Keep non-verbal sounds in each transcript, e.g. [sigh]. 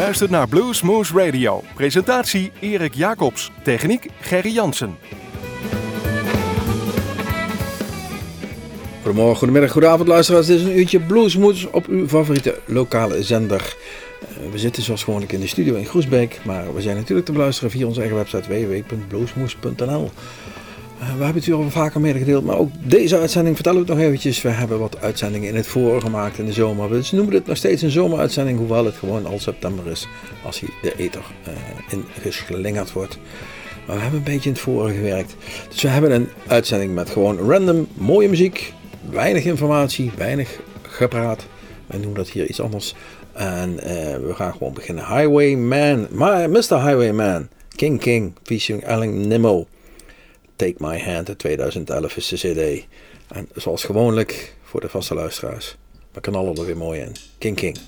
luistert naar Blues Moose Radio. Presentatie Erik Jacobs. Techniek Gerry Jansen. Goedemorgen, goedemiddag, goedenavond luisteraars. Dit is een uurtje Bluesmoes op uw favoriete lokale zender. Uh, we zitten zoals gewoonlijk in de studio in Groesbeek, maar we zijn natuurlijk te beluisteren via onze eigen website www.bluesmoes.nl. Uh, we hebben het u al vaker medegedeeld, maar ook deze uitzending vertellen we het nog eventjes. We hebben wat uitzendingen in het voorjaar gemaakt in de zomer. We noemen dit nog steeds een zomeruitzending, hoewel het gewoon al september is als hij de ether uh, in geslingerd wordt. Maar we hebben een beetje in het voorjaar gewerkt. Dus we hebben een uitzending met gewoon random mooie muziek, weinig informatie, weinig gepraat. Wij noemen dat hier iets anders. En uh, we gaan gewoon beginnen. Highwayman, Mr. Highwayman, King King, featuring Ellen Nimmo. Take My Hand uit 2011 is de cd. En zoals gewoonlijk, voor de vaste luisteraars, we knallen er weer mooi in. King King.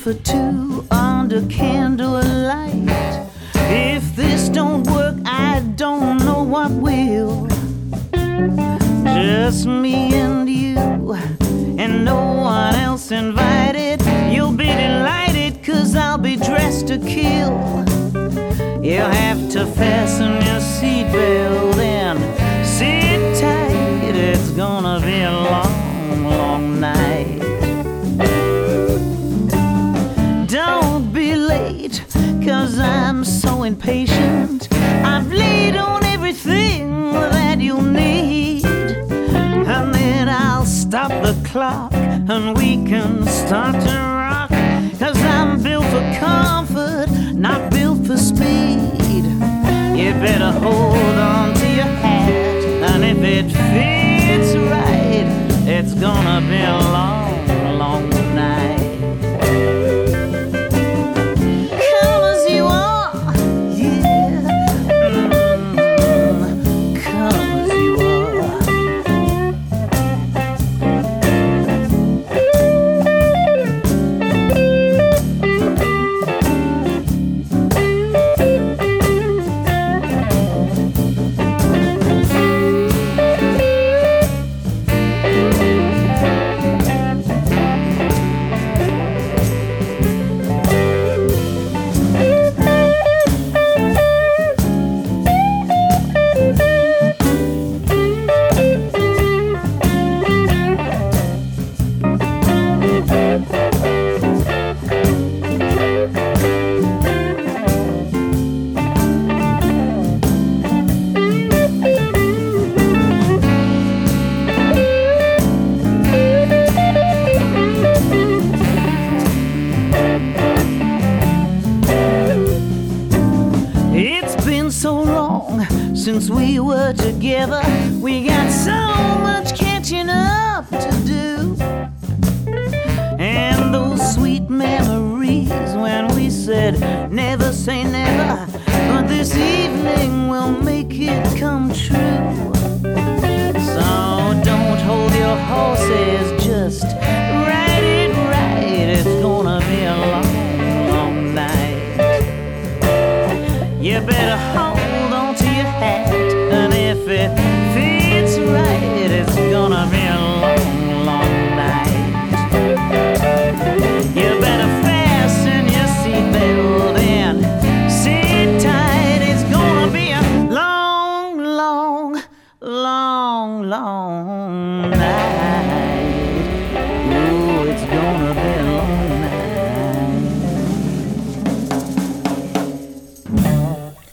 for two under candlelight. If this don't work, I don't know what will. Just me and you, and no one else invited. You'll be delighted, cause I'll be dressed to kill. You'll have to fasten your seatbelt and sit tight, it's gonna be a long so impatient. I've laid on everything that you'll need. And then I'll stop the clock and we can start to rock. Cause I'm built for comfort, not built for speed. You better hold on to your hat, and if it fits right, it's gonna be long since we were together. We got so much catching up to do. And those sweet memories when we said never say never. But this evening will make it come true. So don't hold your horses, just ride it right. It's gonna be a long, long night. You better hold hat, and if it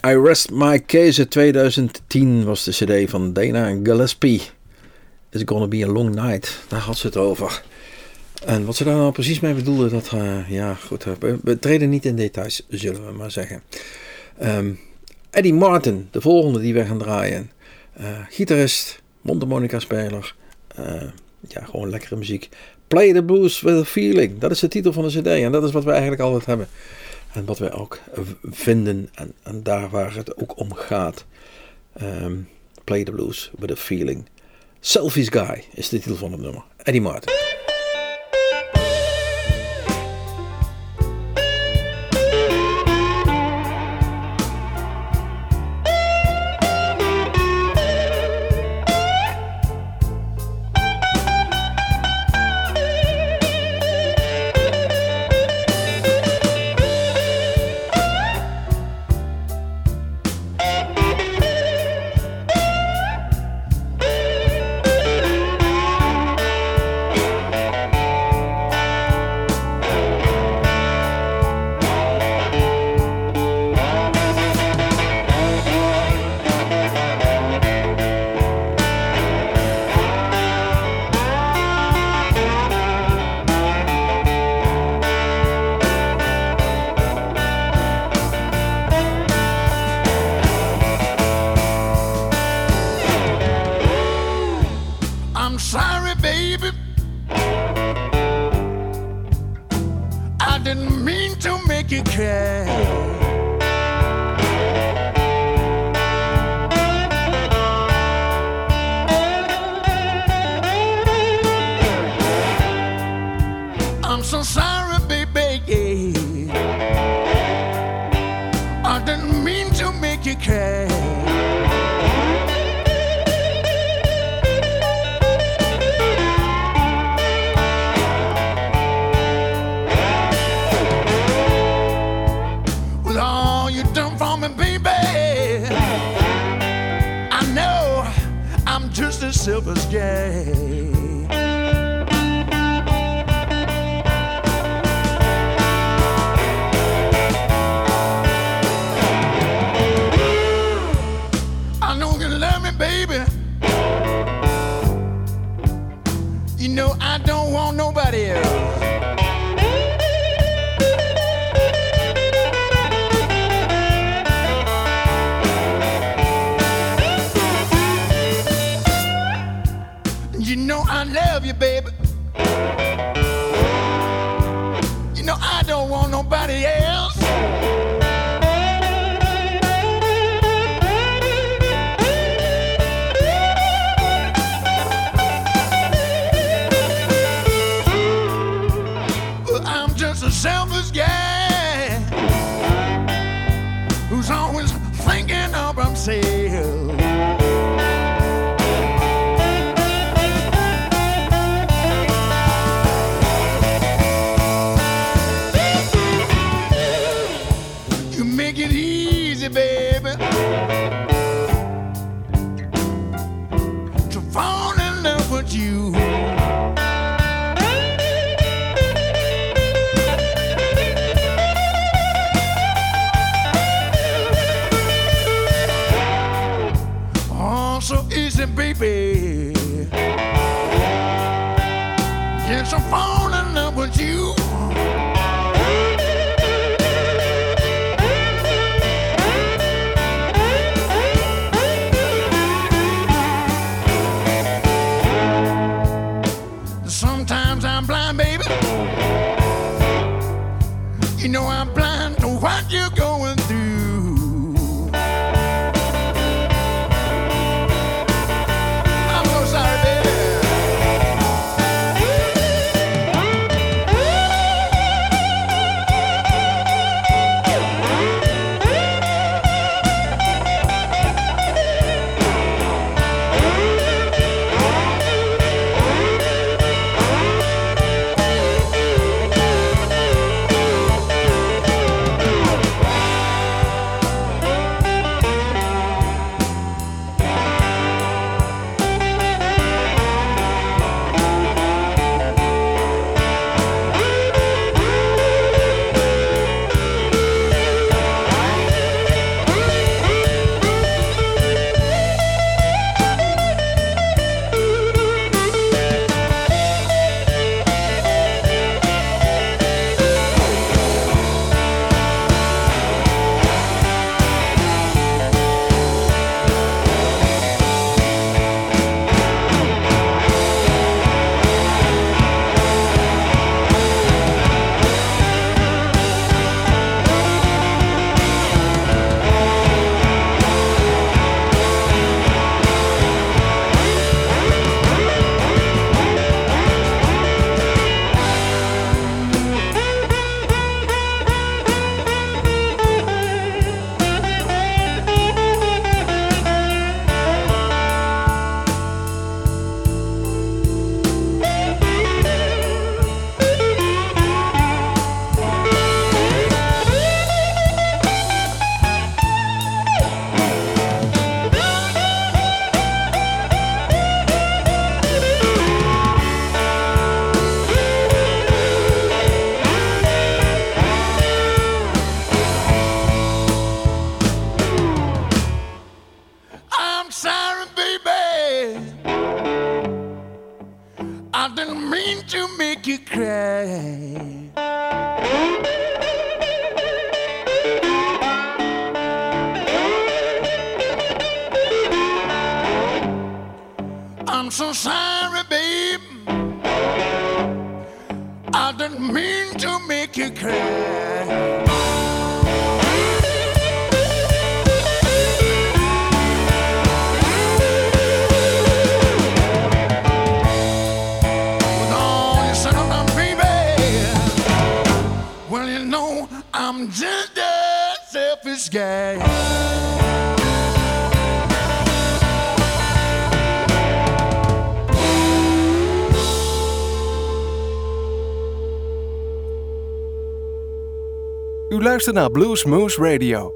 I Rest My Case uit 2010 was de cd van Dana Gillespie. It's gonna be a long night. Daar had ze het over. En wat ze daar nou precies mee bedoelde, dat, eh, ja goed, eh, we, treden niet in details, zullen we maar zeggen. Ehm, Eddie Martin, de volgende die we gaan draaien. Eh, gitarist, mondharmonica speler. eh, ja, gewoon lekkere muziek. Play the blues with a feeling. Dat is de titel van de cd en dat is wat we eigenlijk altijd hebben. En wat wij ook vinden en, en daar waar het ook om gaat. Ehm, play the blues with a feeling. Selfies Guy is de titel van het nummer. Eddie Martin. I'm just a selfish guy. U luistert naar Blues Moose Radio.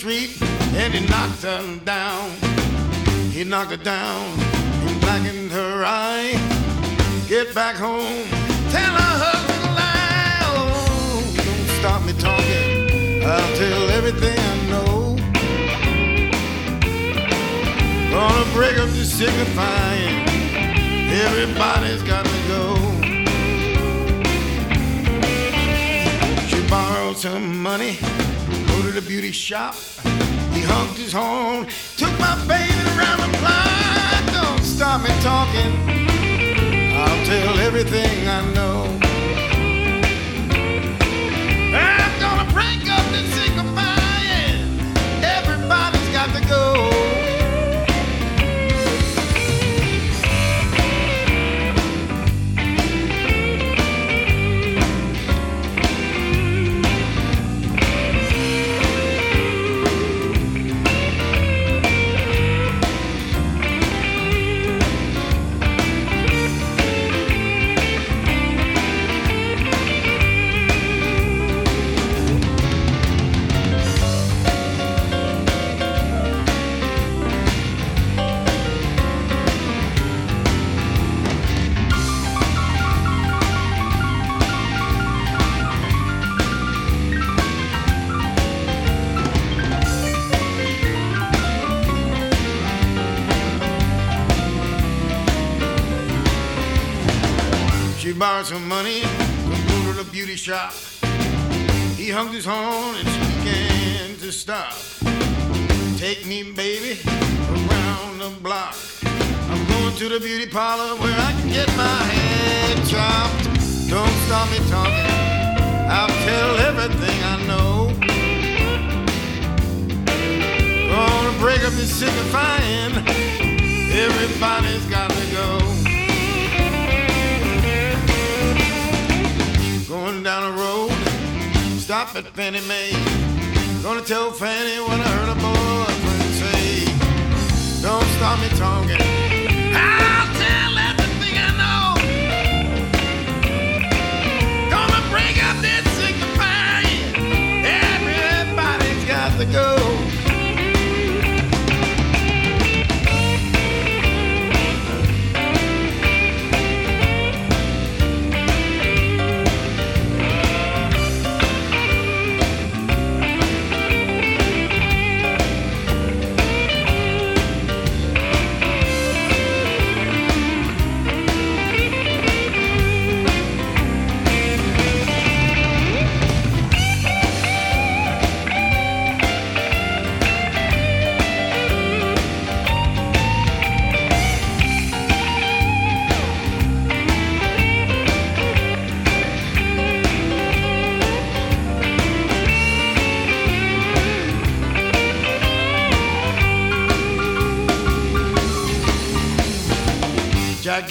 Street and he knocked her down. He knocked her down and blackened her eye. Get back home, tell her husband a lie. Oh, don't stop me talking. I'll tell everything I know. Gonna break up the signifying. Everybody's got to go. She borrowed some money, to the beauty shop. He honked his horn, took my baby around the block. Don't stop me talking. I'll tell everything I know. I'm gonna break up the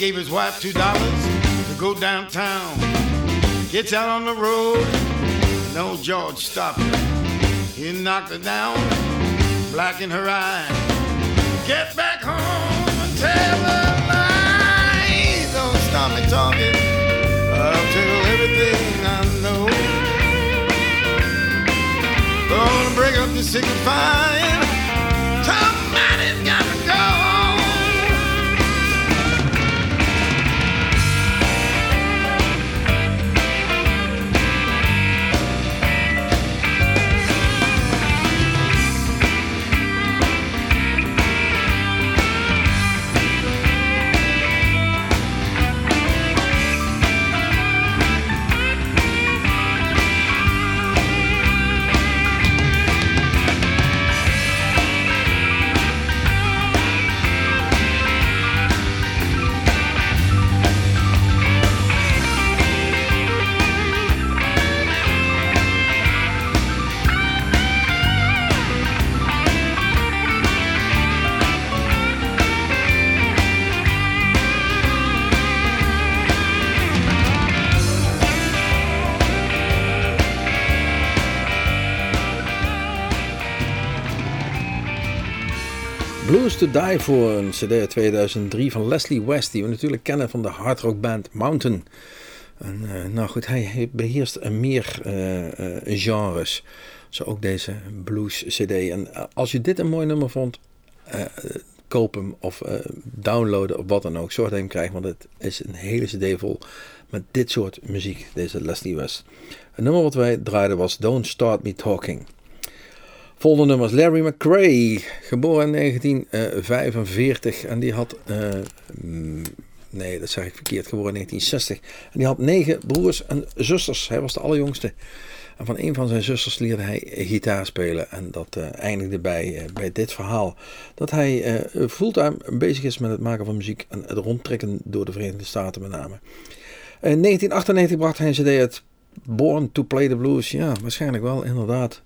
gave his wife two dollars to go downtown. Gets out on the road, no George stopped her. He knocked her down, blackened her eye. Get back home and tell her lies. Don't stop me talking. I'll tell everything I know. Gonna break up the signifying. Somebody's Blues to Die For, een cd uit 2003 van Leslie West, die we natuurlijk kennen van de hardrock band Mountain. En, uh, nou goed, hij beheerst meer uh, genres, zo ook deze blues cd. En als je dit een mooi nummer vond, koop hem of downloaden of wat dan ook. Zorg dat hem krijgt, want het is een hele cd vol met dit soort muziek, deze Leslie West. Het nummer wat wij draaiden was Don't Start Me Talking. Volgende nummer was Larry McRae, geboren in 1945 en die had, uh, nee dat zeg ik verkeerd, geboren in 1960. En die had negen broers en zusters, hij was de allerjongste. En van een van zijn zusters leerde hij gitaar spelen. En dat uh, eindigde bij, bij dit verhaal. Dat hij uh, fulltime bezig is met het maken van muziek en het rondtrekken door de Verenigde Staten met name. In 1998 bracht hij een cd uit Born to Play the Blues. Ja, waarschijnlijk wel, inderdaad.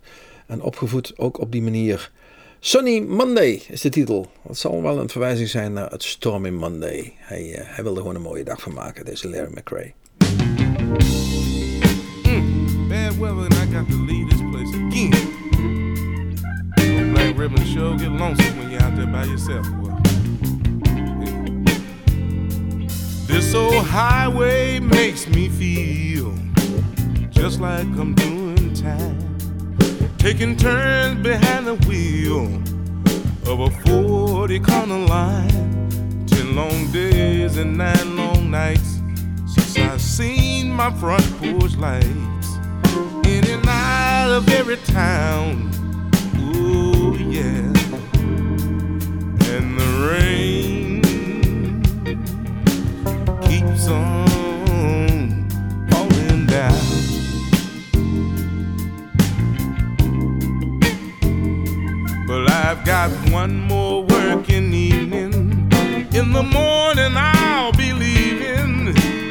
En opgevoed ook op die manier. Sunny Monday is de titel. Dat zal wel een verwijzing zijn naar het Stormy Monday. Hij, uh, hij wilde gewoon een mooie dag van maken, deze Larry McRae. Mm, bad weather and I got to leave this place again. Black Ribbon Show get lonesome when you're out there by yourself. Boy. This old highway makes me feel just like I'm doing time taking turns behind the wheel of a 40 corner line. Ten long days and nine long nights since I've seen my front porch lights. In and out of every town. Ooh, yeah. And the rain keeps on I've got one more working evening. In the morning I'll be leaving.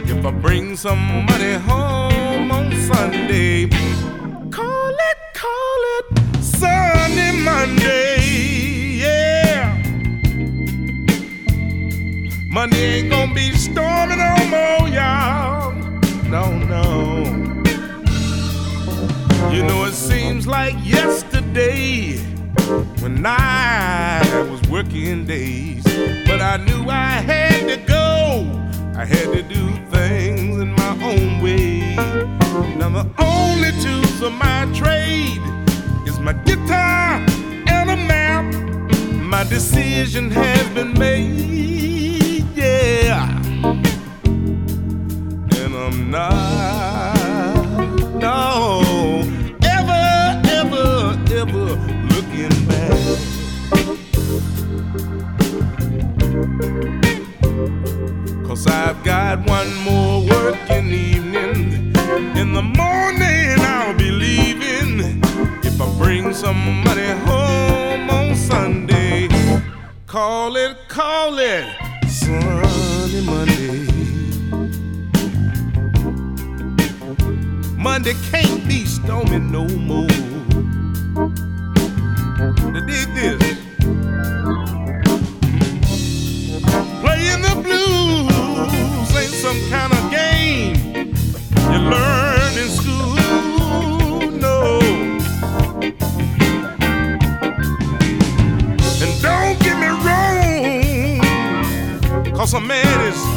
If I bring some money home on Sunday, call it, call it Sunday, Monday, yeah. Monday ain't gonna be storming no more, y'all. No, no. You know, it seems like yesterday when I was working days. But I knew I had to go. I had to do things in my own way. Now the only tools of my trade is my guitar and a map. My decision has been made, yeah. And I'm not, no, ever, ever, ever Cause I've got one more working evening. In the morning I'll be leaving. If I bring some money home on Sunday, call it, call it Sunday, Monday. Monday can't be stormy no more. Now dig this. Some kind of game you learn in school, no. And don't get me wrong, cause a man is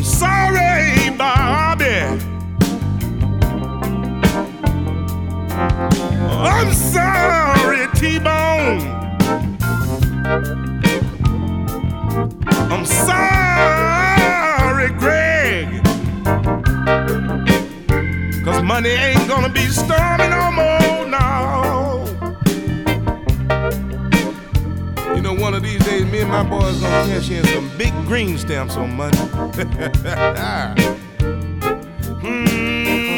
I'm sorry, Bobby. I'm sorry, T-Bone. I'm sorry, Greg. Cause money ain't gonna be stormy no more. My boys gonna cash in some big green stamps on money. [laughs] hmm.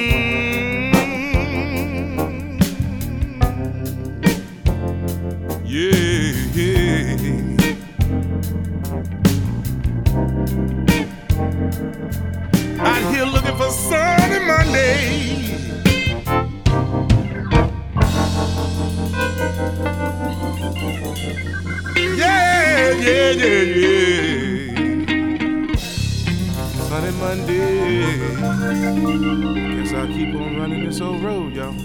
So Old Road, y'all.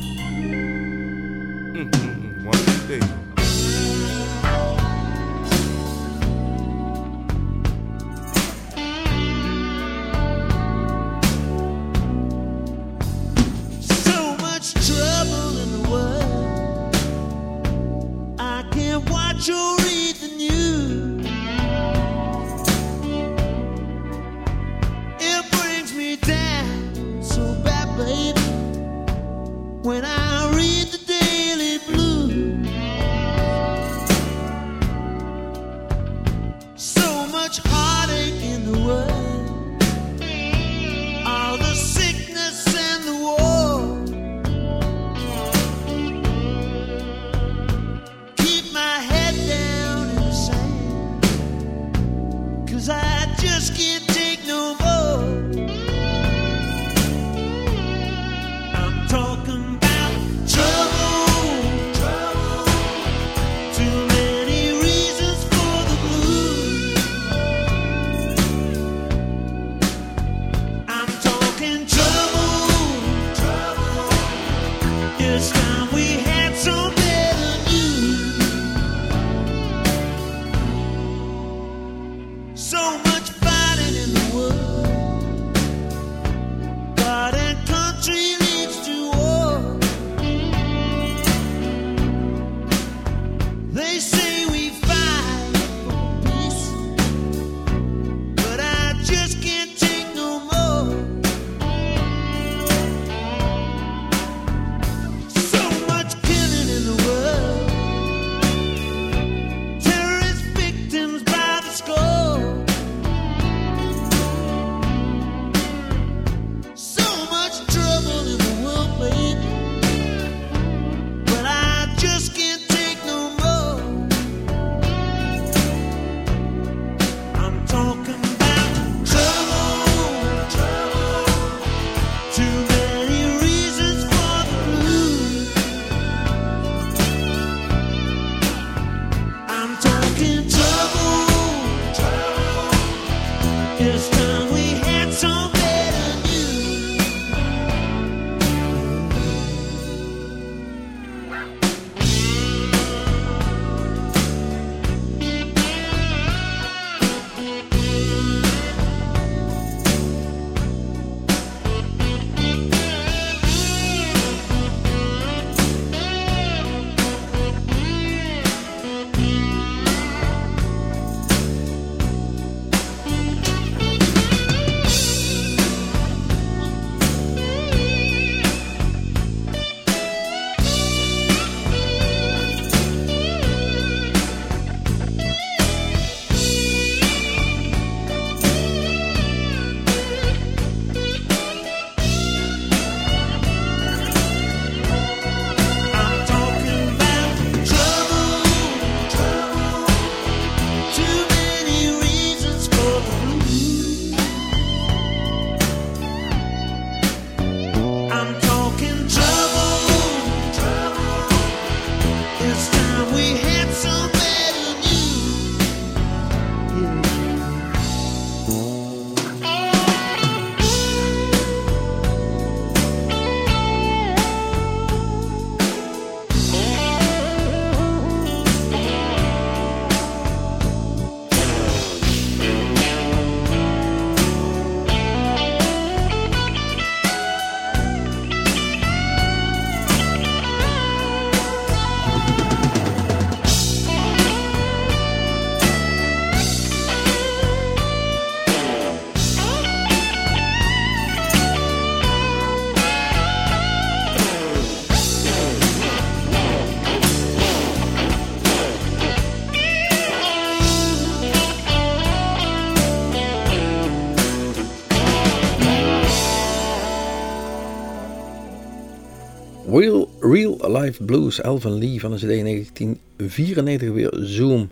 Blues, Alvin Lee van de CD 1994 weer Zoom.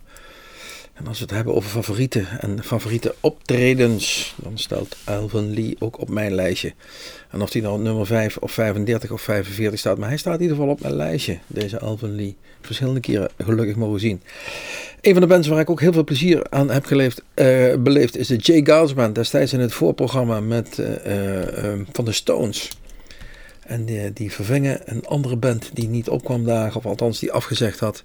En als we het hebben over favorieten en favoriete optredens, dan stelt Alvin Lee ook op mijn lijstje. En of die nou nummer 5 of 35 of 45 staat, maar hij staat in ieder geval op mijn lijstje, deze Alvin Lee. Verschillende keren gelukkig mogen zien. Een van de bands waar ik ook heel veel plezier aan heb geleefd, eh, beleefd is de Jay Giles Band. Destijds in het voorprogramma met, eh, eh, van de Stones. En die, die vervingen een andere band die niet opkwam dagen, of althans die afgezegd had.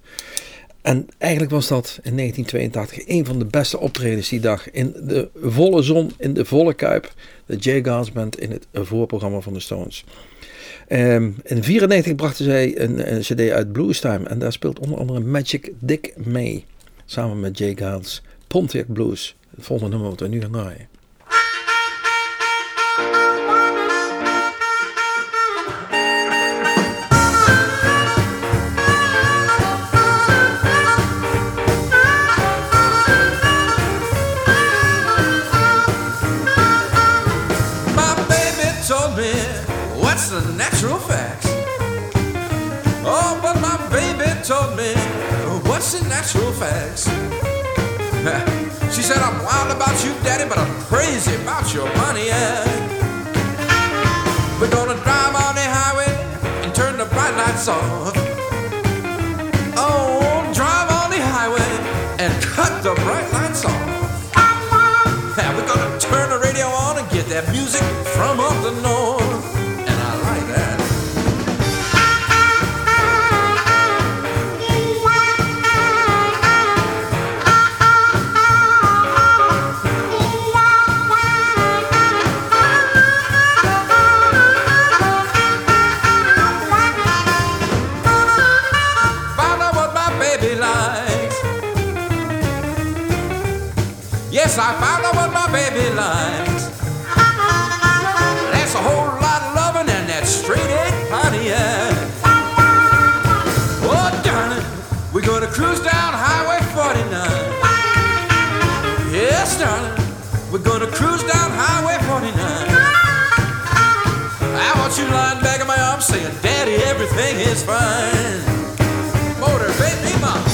En eigenlijk was dat in 1982 een van de beste optredens die dag. In de volle zon, in de volle kuip. De Jay Gars Band in het voorprogramma van de Stones. Ehm, in 1994 brachten zij een, een cd uit Blues Time. En daar speelt onder andere Magic Dick mee. Samen met Jay Gals. Pontiac Blues. Het volgende nummer wat we nu gaan draaien. What's the natural facts. [laughs] She said I'm wild about you, daddy, but I'm crazy about your money. Yeah. We're gonna drive on the highway and turn the bright lights off. We're gonna cruise down Highway 49. Yes, darling, we're gonna cruise down Highway 49. I want you lying back in my arms saying, Daddy, everything is fine. Motivate me, mama.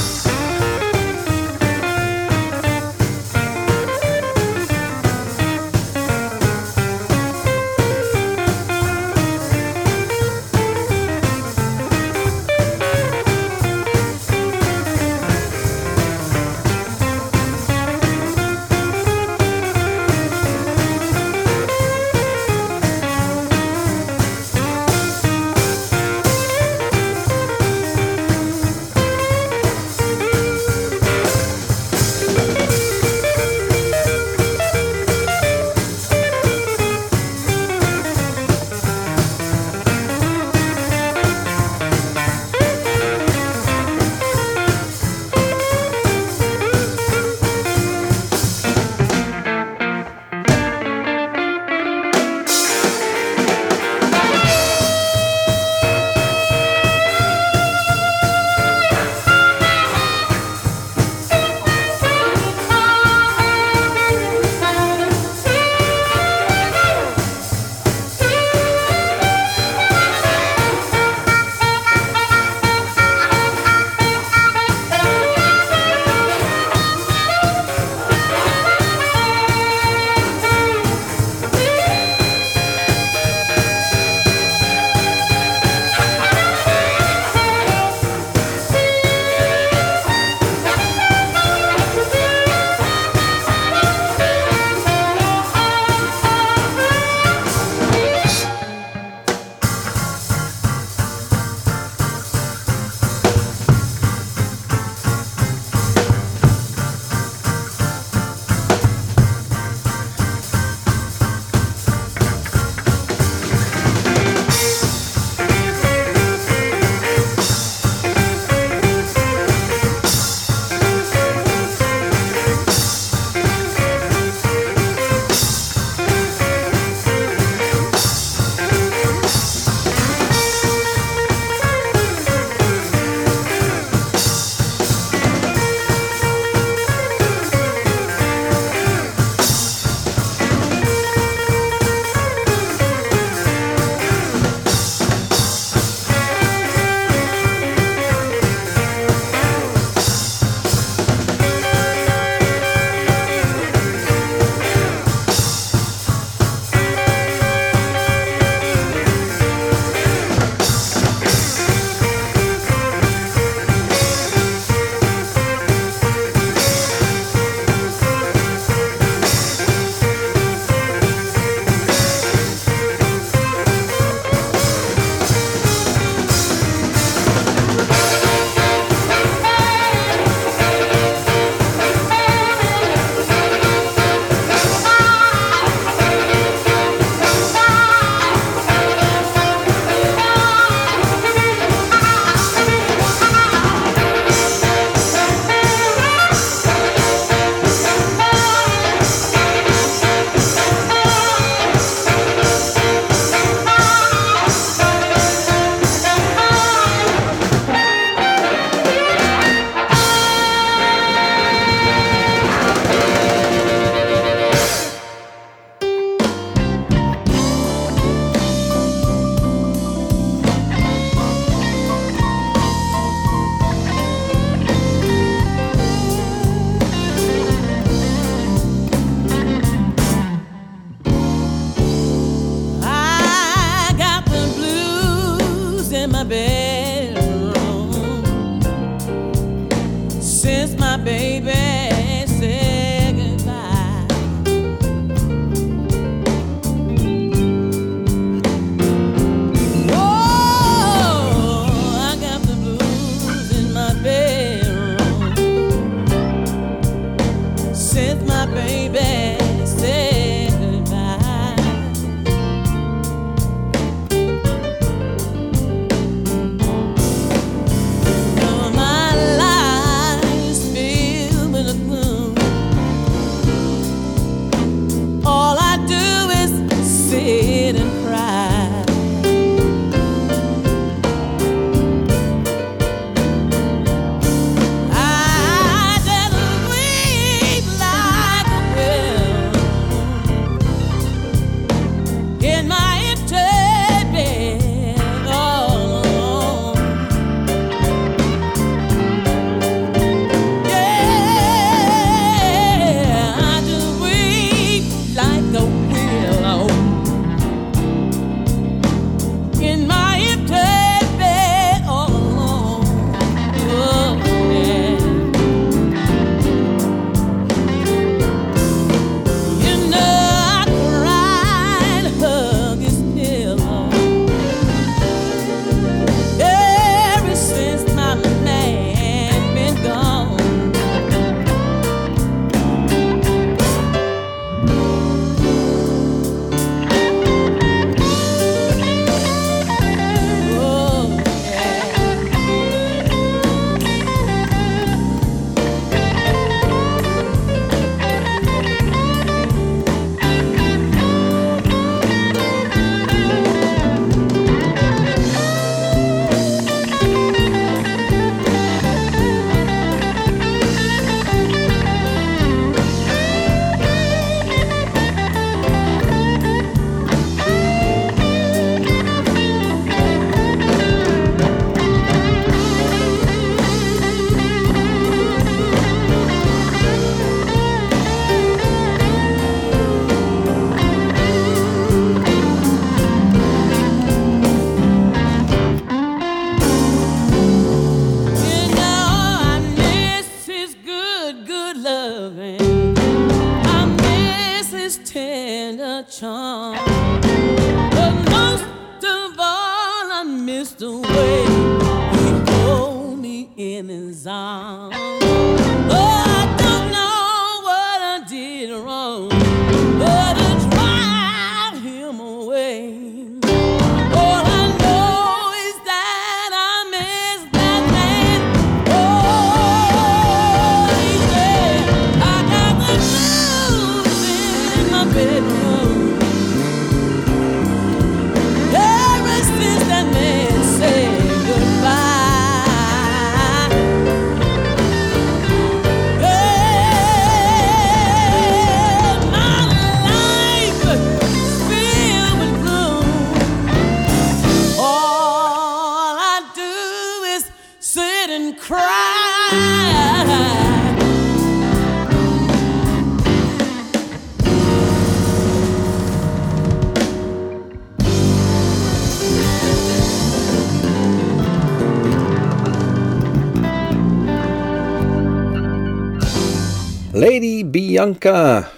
Lady Bianca.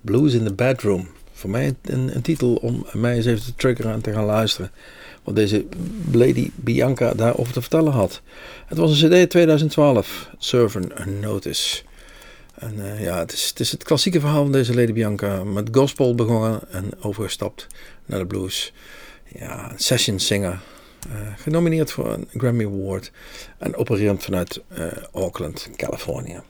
Blues in the Bedroom. Voor mij een, een titel om mij eens even te triggeren en te gaan luisteren. Wat deze Lady Bianca daarover te vertellen had. Het was een CD 2012. Servant Notice. En eh, ja, het is, het is het klassieke verhaal van deze Lady Bianca. Met gospel begonnen en overgestapt naar de blues. Ja, een session singer. Eh, genomineerd voor een Grammy Award. En opererend vanuit eh, Auckland, Californië.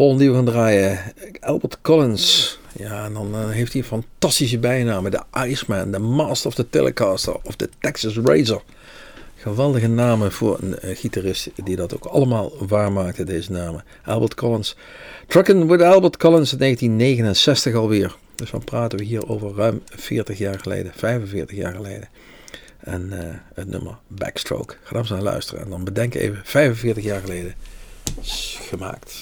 Volgende die we gaan draaien, Albert Collins. Ja, en dan eh, heeft hij fantastische bijnamen. De Iceman, de Master of the Telecaster of de Texas Razor. Geweldige namen voor een eh, gitarist die dat ook allemaal waarmaakte, deze namen. Albert Collins. Truckin' with Albert Collins in 1969 alweer. Dus dan praten we hier over ruim 40 jaar geleden, 45 jaar geleden. En eh, het nummer Backstroke. Ga daar eens naar luisteren. En dan bedenk even, 45 jaar geleden gemaakt.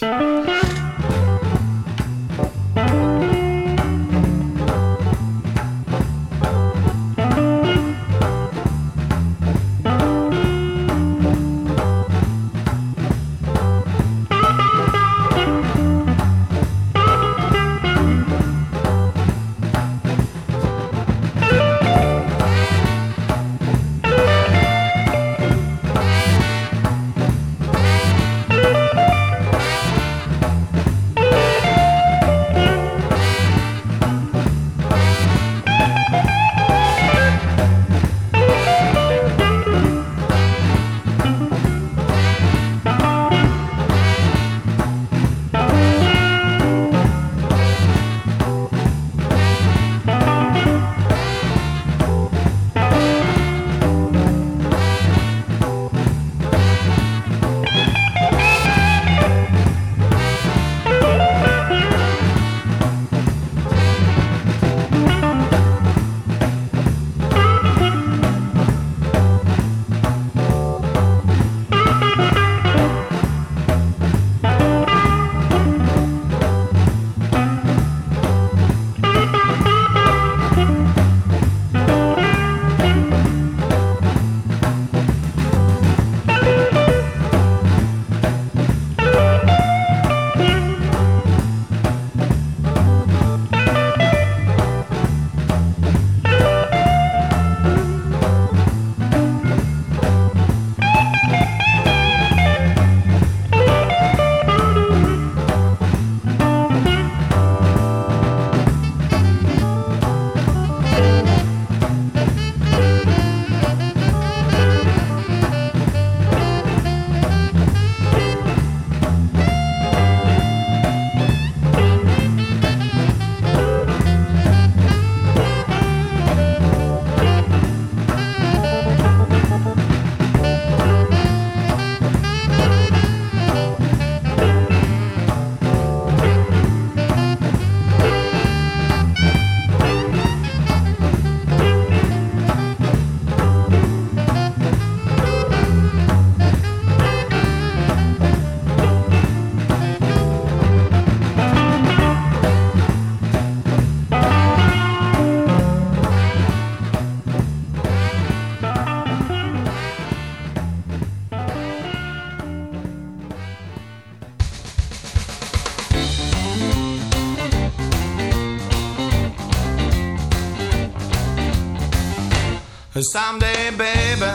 Someday, baby,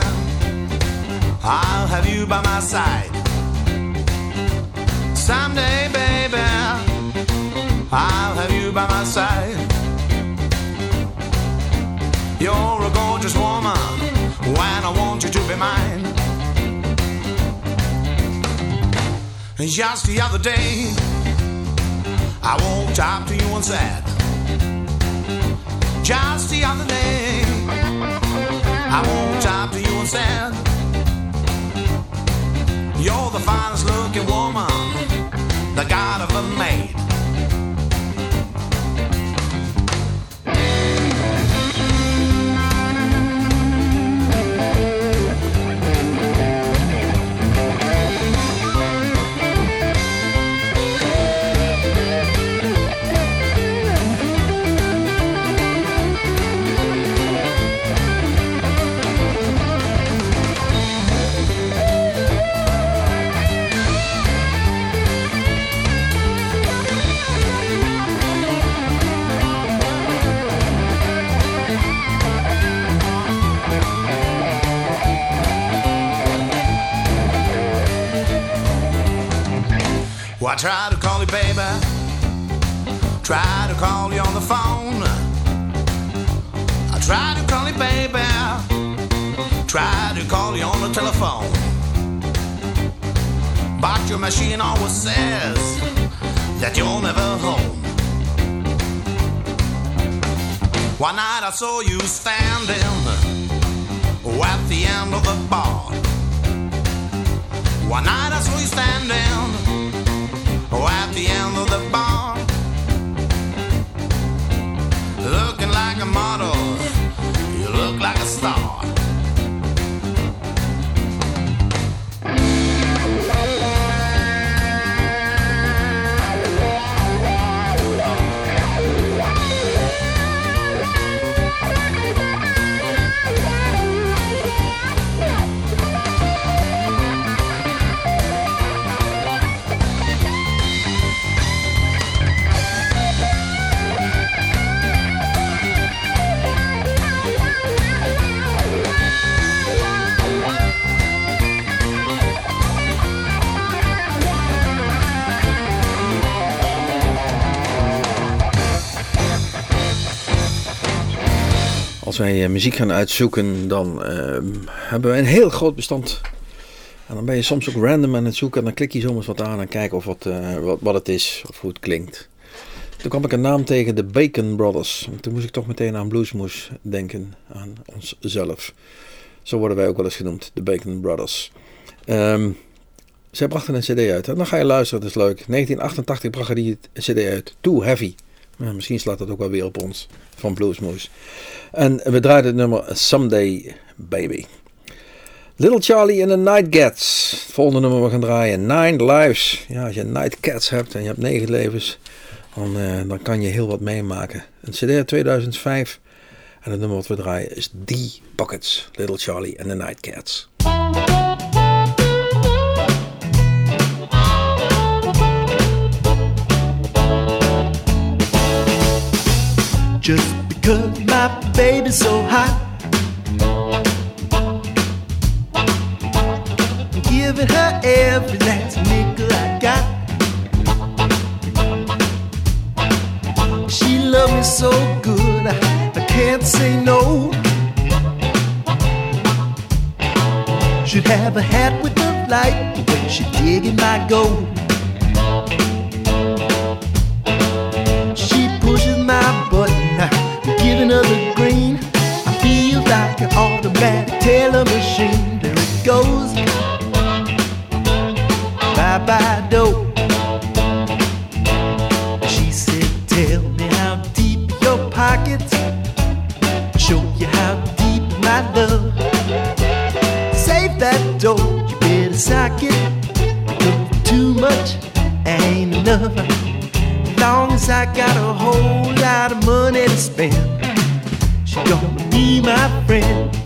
I'll have you by my side. Someday, baby, I'll have you by my side. You're a gorgeous woman when I want you to be mine. Just the other day, I walked up to you and said, Just the other day, I walked up to you and said, You're the finest looking woman the God ever made. Well, I try to call you, baby. Try to call you on the phone. I try to call you, baby. Try to call you on the telephone. But your machine always says that you're never home. One night I saw you standing at the end of the bar. One night I saw you standing Oh, at the end of the bar. Looking like a model, you look like a star. Als wij eh, muziek gaan uitzoeken, dan ehm, hebben we een heel groot bestand. En dan ben je soms ook random aan het zoeken. En dan klik je soms wat aan en kijken of wat, eh, wat, wat het is of hoe het klinkt. Toen kwam ik een naam tegen, de Bacon Brothers. En toen moest ik toch meteen aan Bluesmoes denken, aan onszelf. Zo worden wij ook wel eens genoemd, de Bacon Brothers. Ehm zij brachten een cd uit. En dan ga je luisteren, dat is leuk. 1988 brachten die cd uit. Too Heavy. Misschien slaat dat ook wel weer op ons, van Bluesmoes. En we draaiden het nummer Someday Baby. Little Charlie and the Night Cats. Het volgende nummer we gaan draaien. Nine Lives. Ja, als je Night Cats hebt en je hebt negen levens, dan, eh, dan kan je heel wat meemaken. Een cd uit 2005. En het nummer wat we draaien is The Pockets. Little Charlie and the Night Cats. Just because my baby's so hot. I'm giving her every last nickel I got. She loves me so good, I, I can't say no. Should have a hat with a light way she digging my gold. An automatic teller machine. There it goes. Bye bye, dope. She said, Tell me how deep your pockets. Show you how deep my love. Save that dough, you better sock it. Too much ain't enough. Long as I got a whole lot of money to spend, she gonna be my friend.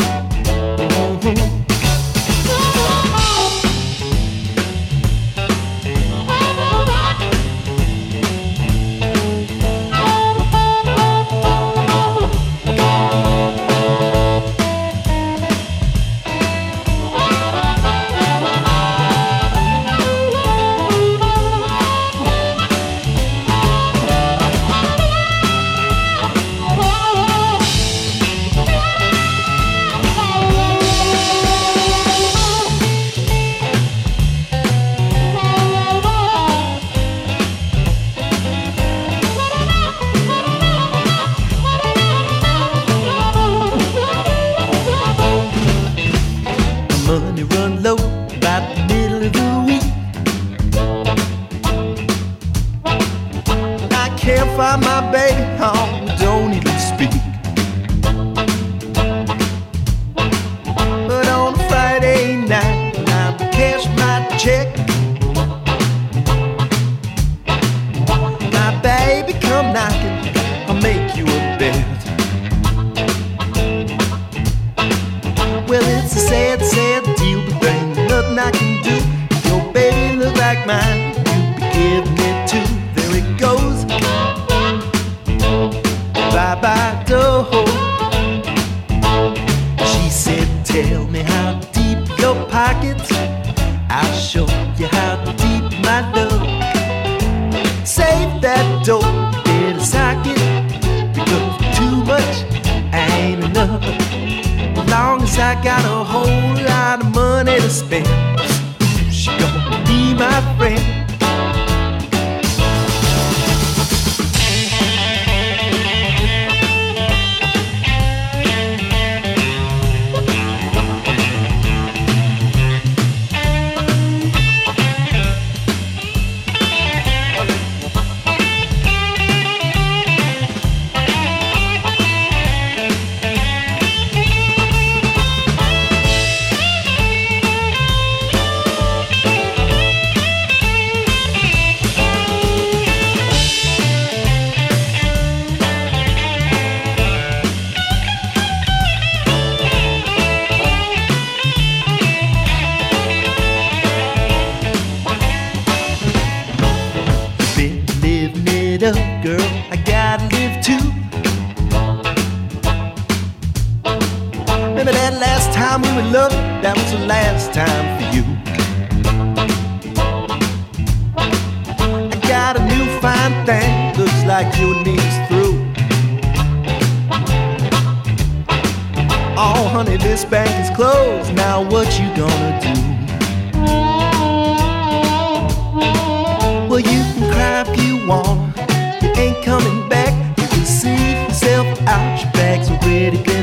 ver que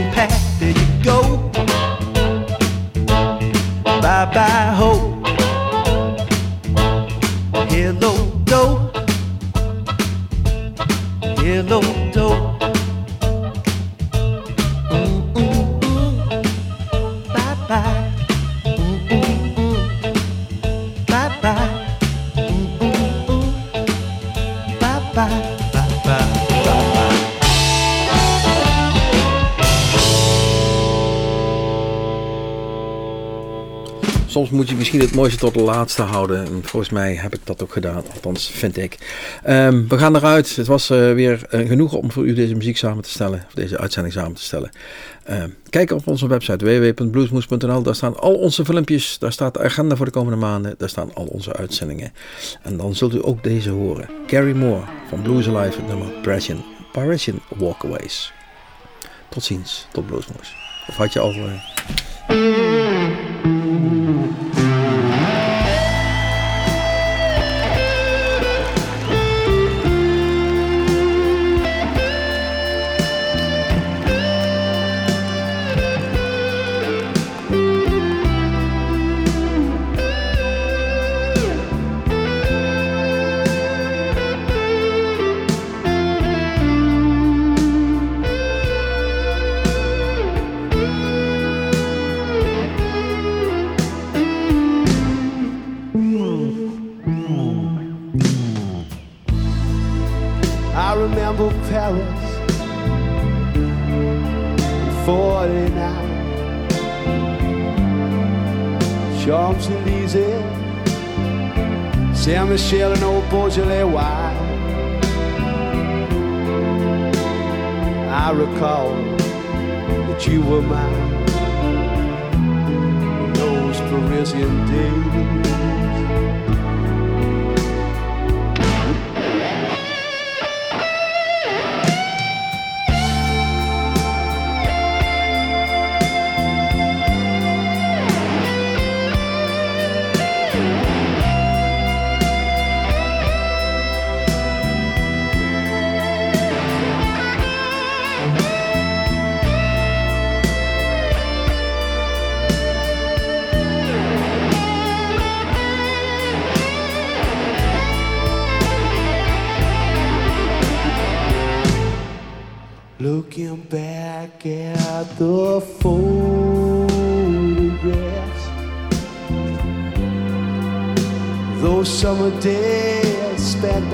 mooiste tot de laatste houden. En volgens mij heb ik dat ook gedaan. Althans, vind ik. Ehm, we gaan eruit. Het was eh, weer uh, genoeg om voor u deze muziek samen te stellen. Of deze uitzending samen te stellen. Ehm, kijk op onze website www.bluesmoes.nl. Daar staan al onze filmpjes. Daar staat de agenda voor de komende maanden. Daar staan al onze uitzendingen. En dan zult u ook deze horen. Carrie Moore van Blues Alive. Het nummer Parisian, Parisian Walkaways. Tot ziens. Tot Bluesmoes. Of had je al... eh, and old I recall that you were mine in those Parisian days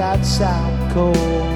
outside corner